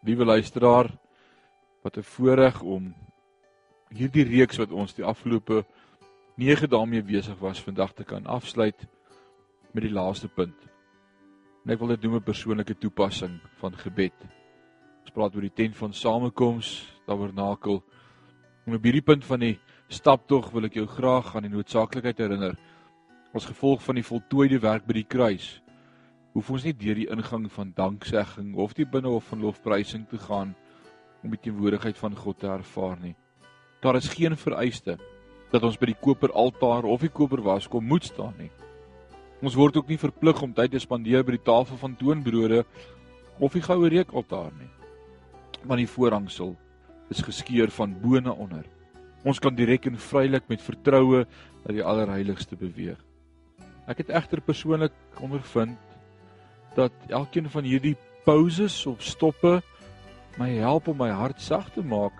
Liewe luisteraar, wat 'n voorreg om hierdie reeks wat ons die afgelope 9 dae mee besig was vandag te kan afsluit met die laaste punt. En ek wil dit doen 'n persoonlike toepassing van gebed. Ons praat oor die tent van samekoms, tabernakel. En op hierdie punt van die staptog wil ek jou graag aan die noodsaaklikheid herinner. As gevolg van die voltooide werk by die kruis, hoef ons nie deur die ingang van danksegging of die binnehof van lofprysing te gaan om die teenwoordigheid van God te ervaar nie. Daar is geen vereiste dat ons by die koperaltaar of die koperwaskom moet staan nie. Ons word ook nie verplig om tyd te spandeer by die tafel van toonbrode of die goue reukaltaar nie. Want die voorhangsel is geskeur van bo na onder. Ons kan direk en vrylik met vertroue na die allerheiligste beweeg. Ek het egter persoonlik ondervind dat elkeen van hierdie pauses of stoppe my help om my hart sag te maak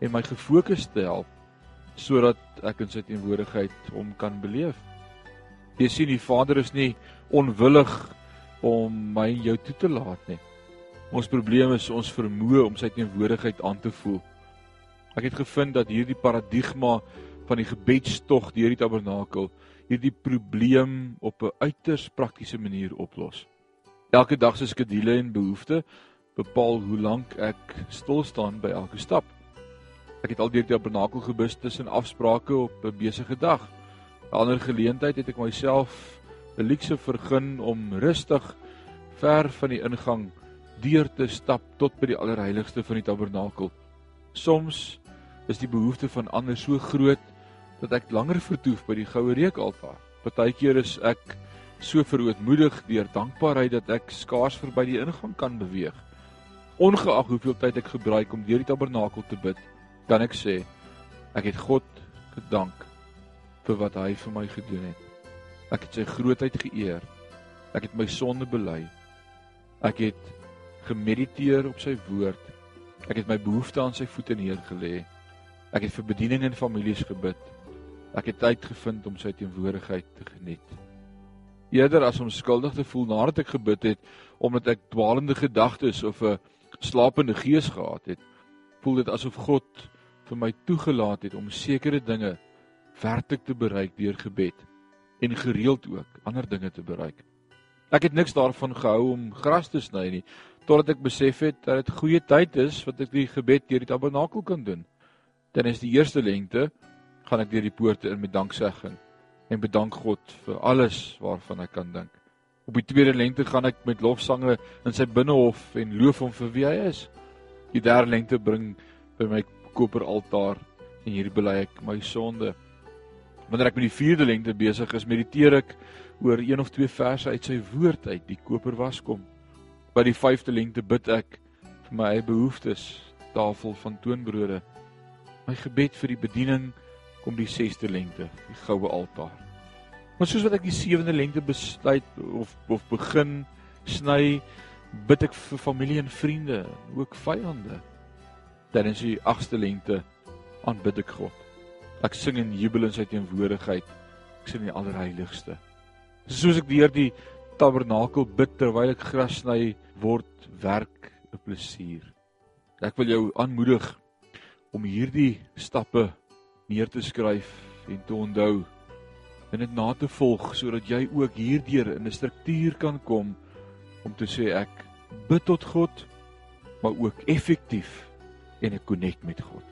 en my gefokus te help sodat ek in sy teenwoordigheid hom kan beleef. Jy sien die Vader is nie onwillig om my en jou toe te laat nie. Ons probleem is ons vermoë om sy teenwoordigheid aan te voel. Ek het gevind dat hierdie paradigma van die gebedstog deur die tabernakel hierdie probleem op 'n uiters praktiese manier oplos. Elke dag se skedule en behoeftes bepaal hoe lank ek stil staan by elke stap. Ek het al deur die tabernakel gebus tussen afsprake op 'n besige dag. 'n Ander geleentheid het ek myself 'n luukse vergun om rustig ver van die ingang deur te stap tot by die allerheiligste van die tabernakel. Soms is die behoefte van ander so groot dat ek langer vertoef by die goue reukaltaar. Partykeer is ek so verootmoedig deur dankbaarheid dat ek skaars verby die ingang kan beweeg. Ongeag hoeveel tyd ek gebruik om deur die tabernakel te bid, kan ek sê ek het God gedank vir wat hy vir my gedoen het. Ek het sy grootheid geëer. Ek het my sonde bely. Ek het gemediteer op sy woord. Ek het my behoeftes aan sy voete neergelê. Ek het vir bediening en families gebid. Ek het tyd gevind om sy teenwoordigheid te geniet eerder as om skuldig te voel nadat ek gebid het omdat ek dwaalende gedagtes of 'n slapende gees gehad het, voel dit asof God vir my toegelaat het om sekere dinge werklik te bereik deur gebed en gereeld ook ander dinge te bereik. Ek het niks daarvan gehou om gras te sny nie totdat ek besef het dat dit goeie tyd is wat ek die gebed deur die tabernakel kan doen. Dan is die eerste lengte gaan ek deur die poorte in met danksegging en bedank God vir alles waarvan ek kan dink. Op die tweede lente gaan ek met lofsange in sy binnehof en loof hom vir wie hy is. Die derde lente bring by my koperaltaar en hier bely ek my sonde. Wanneer ek met die vierde lente besig is, mediteer ek oor een of twee verse uit sy woord uit die koperwaskom. By die vyfde lente bid ek vir my eie behoeftes, tafel van toonbrode. My gebed vir die bediening kom die 6de lente, die goue altaar. Maar soos wat ek die 7de lente besluit of of begin sny, bid ek vir familie en vriende, ook vyande. Tydens die 8ste lente aanbid ek God. Ek sing in jubel in sy teenwoordigheid. Ek sing in die allerheiligste. Soos ek deur die tabernakel bid terwyl ek gras sny, word werk 'n plesier. Ek wil jou aanmoedig om hierdie stappe neer te skryf en te onthou en dit na te volg sodat jy ook hierdeur in 'n struktuur kan kom om te sê ek bid tot God maar ook effektief en ek connect met God.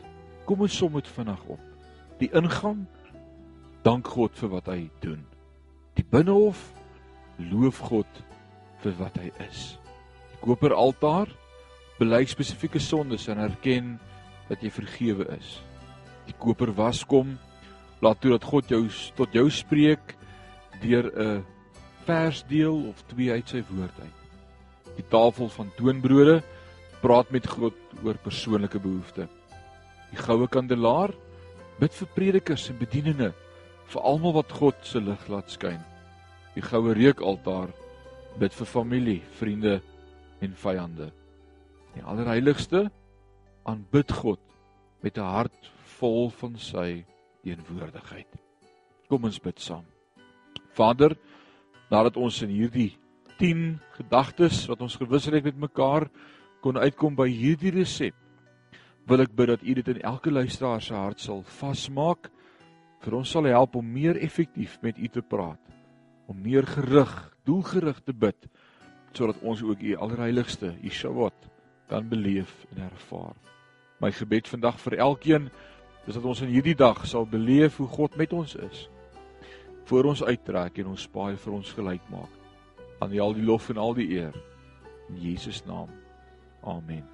Kom ons som dit vinnig op. Die ingang dank God vir wat hy doen. Die binnehof loof God vir wat hy is. Die koperaltaar bely spesifieke sondes en erken dat jy vergewe is die koper was kom laat toe dat God jou tot jou spreek deur 'n versdeel of twee uit sy woord uit. Die tafel van toonbrode praat met God oor persoonlike behoeftes. Die goue kandelaar bid vir predikers en bedieninge vir almal wat God se lig laat skyn. Die goue reukaltaar bid vir familie, vriende en vyande. Die allerheiligste aanbid God met 'n hart vol van sy teenwoordigheid. Kom ons bid saam. Vader, nadat ons in hierdie 10 gedagtes wat ons gewissel het met mekaar kon uitkom by hierdie resep, wil ek bid dat U dit in elke luisteraar se hart sal vasmaak vir ons sal help om meer effektief met U te praat, om meer gerig, doelgerig te bid sodat ons ook U allerheiligste, Shabbat kan beleef en ervaar. My gebed vandag vir elkeen is dat ons in hierdie dag sal beleef hoe God met ons is. Voor ons uittrek en ons paai vir ons gelyk maak. Aan U al die lof en al die eer in Jesus naam. Amen.